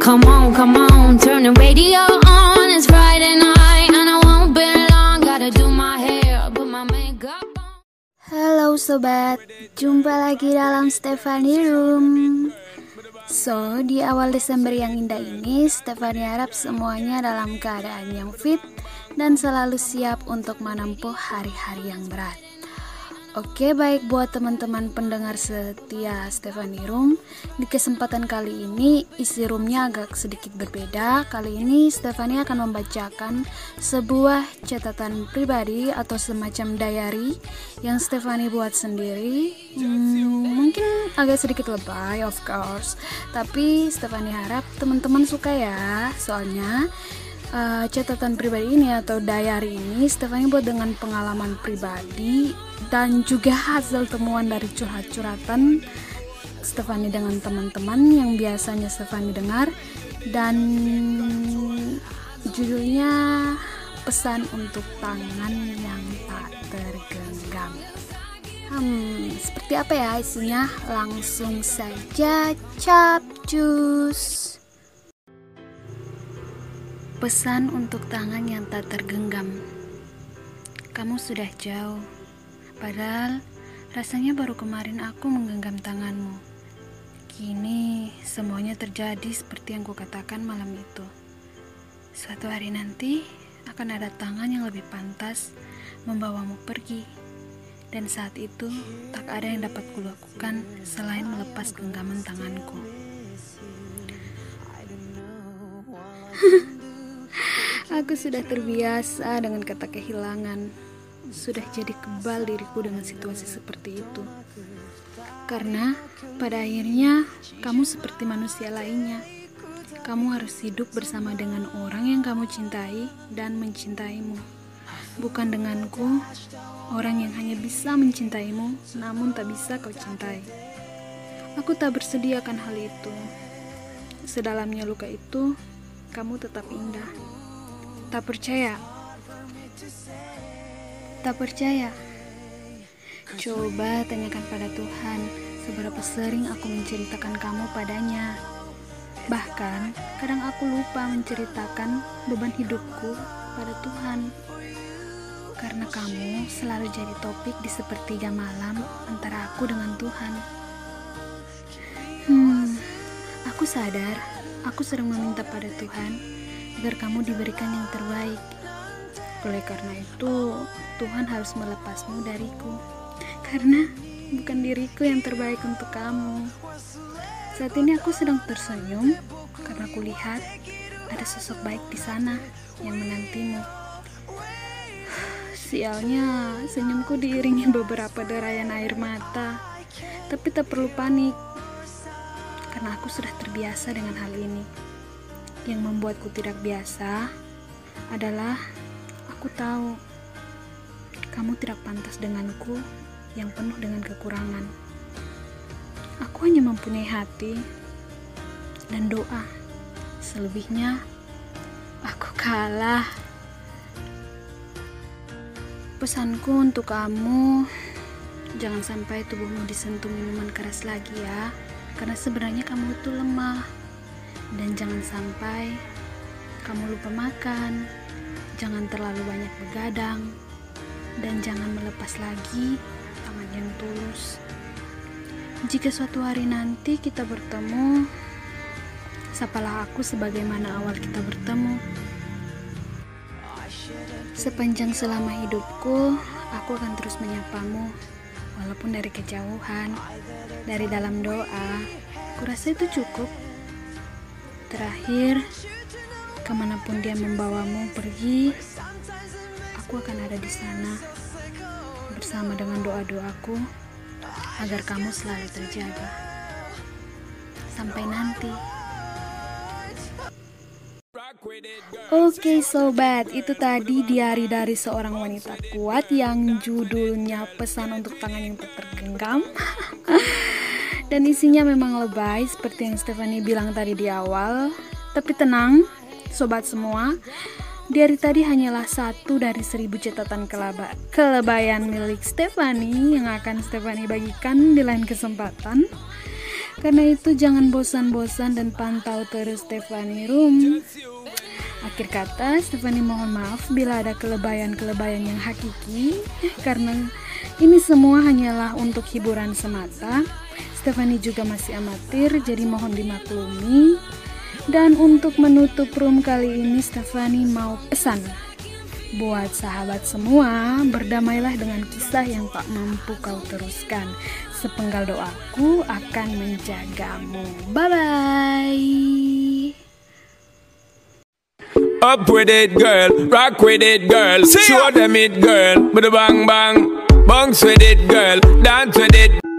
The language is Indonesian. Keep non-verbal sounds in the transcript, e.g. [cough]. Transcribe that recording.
Come on, come on, turn the radio on. It's Friday night and I won't be long. Gotta do my hair, put my makeup on. Halo sobat, jumpa lagi dalam Stephanie Room. So, di awal Desember yang indah ini, Stephanie harap semuanya dalam keadaan yang fit dan selalu siap untuk menempuh hari-hari yang berat. Oke, baik buat teman-teman pendengar setia Stephanie Room. Di kesempatan kali ini, isi roomnya agak sedikit berbeda. Kali ini, Stephanie akan membacakan sebuah catatan pribadi atau semacam diary yang Stephanie buat sendiri. Hmm, mungkin agak sedikit lebay, of course. Tapi Stephanie harap teman-teman suka ya, soalnya uh, catatan pribadi ini atau diary ini Stephanie buat dengan pengalaman pribadi dan juga hasil temuan dari curhat-curhatan Stephanie dengan teman-teman yang biasanya Stephanie dengar. Dan judulnya pesan untuk tangan yang tak tergenggam. Hmm, seperti apa ya isinya? Langsung saja capcus pesan untuk tangan yang tak tergenggam kamu sudah jauh Padahal rasanya baru kemarin aku menggenggam tanganmu. Kini semuanya terjadi seperti yang kukatakan malam itu. Suatu hari nanti akan ada tangan yang lebih pantas membawamu pergi. Dan saat itu tak ada yang dapat kulakukan selain melepas genggaman tanganku. [laughs] aku sudah terbiasa dengan kata kehilangan sudah jadi kebal diriku dengan situasi seperti itu. Karena pada akhirnya kamu seperti manusia lainnya. Kamu harus hidup bersama dengan orang yang kamu cintai dan mencintaimu. Bukan denganku, orang yang hanya bisa mencintaimu namun tak bisa kau cintai. Aku tak bersedia akan hal itu. Sedalamnya luka itu, kamu tetap indah. Tak percaya? Tak percaya? Coba tanyakan pada Tuhan seberapa sering aku menceritakan kamu padanya. Bahkan, kadang aku lupa menceritakan beban hidupku pada Tuhan. Karena kamu selalu jadi topik di sepertiga malam antara aku dengan Tuhan. Hmm, aku sadar aku sering meminta pada Tuhan agar kamu diberikan yang terbaik oleh karena itu, Tuhan harus melepasmu dariku. Karena bukan diriku yang terbaik untuk kamu. Saat ini aku sedang tersenyum karena kulihat ada sosok baik di sana yang menantimu. Sialnya, senyumku diiringi beberapa derayan air mata. Tapi tak perlu panik, karena aku sudah terbiasa dengan hal ini. Yang membuatku tidak biasa adalah Aku tahu kamu tidak pantas denganku yang penuh dengan kekurangan. Aku hanya mempunyai hati dan doa. Selebihnya, aku kalah. Pesanku untuk kamu, jangan sampai tubuhmu disentuh minuman keras lagi ya. Karena sebenarnya kamu itu lemah. Dan jangan sampai kamu lupa makan Jangan terlalu banyak begadang dan jangan melepas lagi tangan yang tulus. Jika suatu hari nanti kita bertemu, sapalah aku sebagaimana awal kita bertemu. Sepanjang selama hidupku, aku akan terus menyapamu, walaupun dari kejauhan, dari dalam doa. Kurasa itu cukup. Terakhir, Ke mana pun dia membawamu pergi, aku akan ada di sana bersama dengan doa-doaku agar kamu selalu terjaga. Sampai nanti. Oke sobat, itu tadi diari dari seorang wanita kuat yang judulnya pesan untuk tangan yang tergenggam. [laughs] Dan isinya memang lebay seperti yang Stephanie bilang tadi di awal. Tapi tenang, sobat semua, dari tadi hanyalah satu dari seribu catatan kelaba, kelebayan milik Stefani yang akan Stefani bagikan di lain kesempatan. Karena itu jangan bosan-bosan dan pantau terus Stefani Room. Akhir kata, Stefani mohon maaf bila ada kelebayan-kelebayan yang hakiki karena ini semua hanyalah untuk hiburan semata. Stefani juga masih amatir, jadi mohon dimaklumi. Dan untuk menutup room kali ini, Stefani mau pesan buat sahabat semua, berdamailah dengan kisah yang tak mampu kau teruskan. Sepenggal doaku akan menjagamu. Bye bye. Up with it, girl. Rock with it, girl. Show them it, girl. With a bang bang. Bounce with it, girl. Dance with it.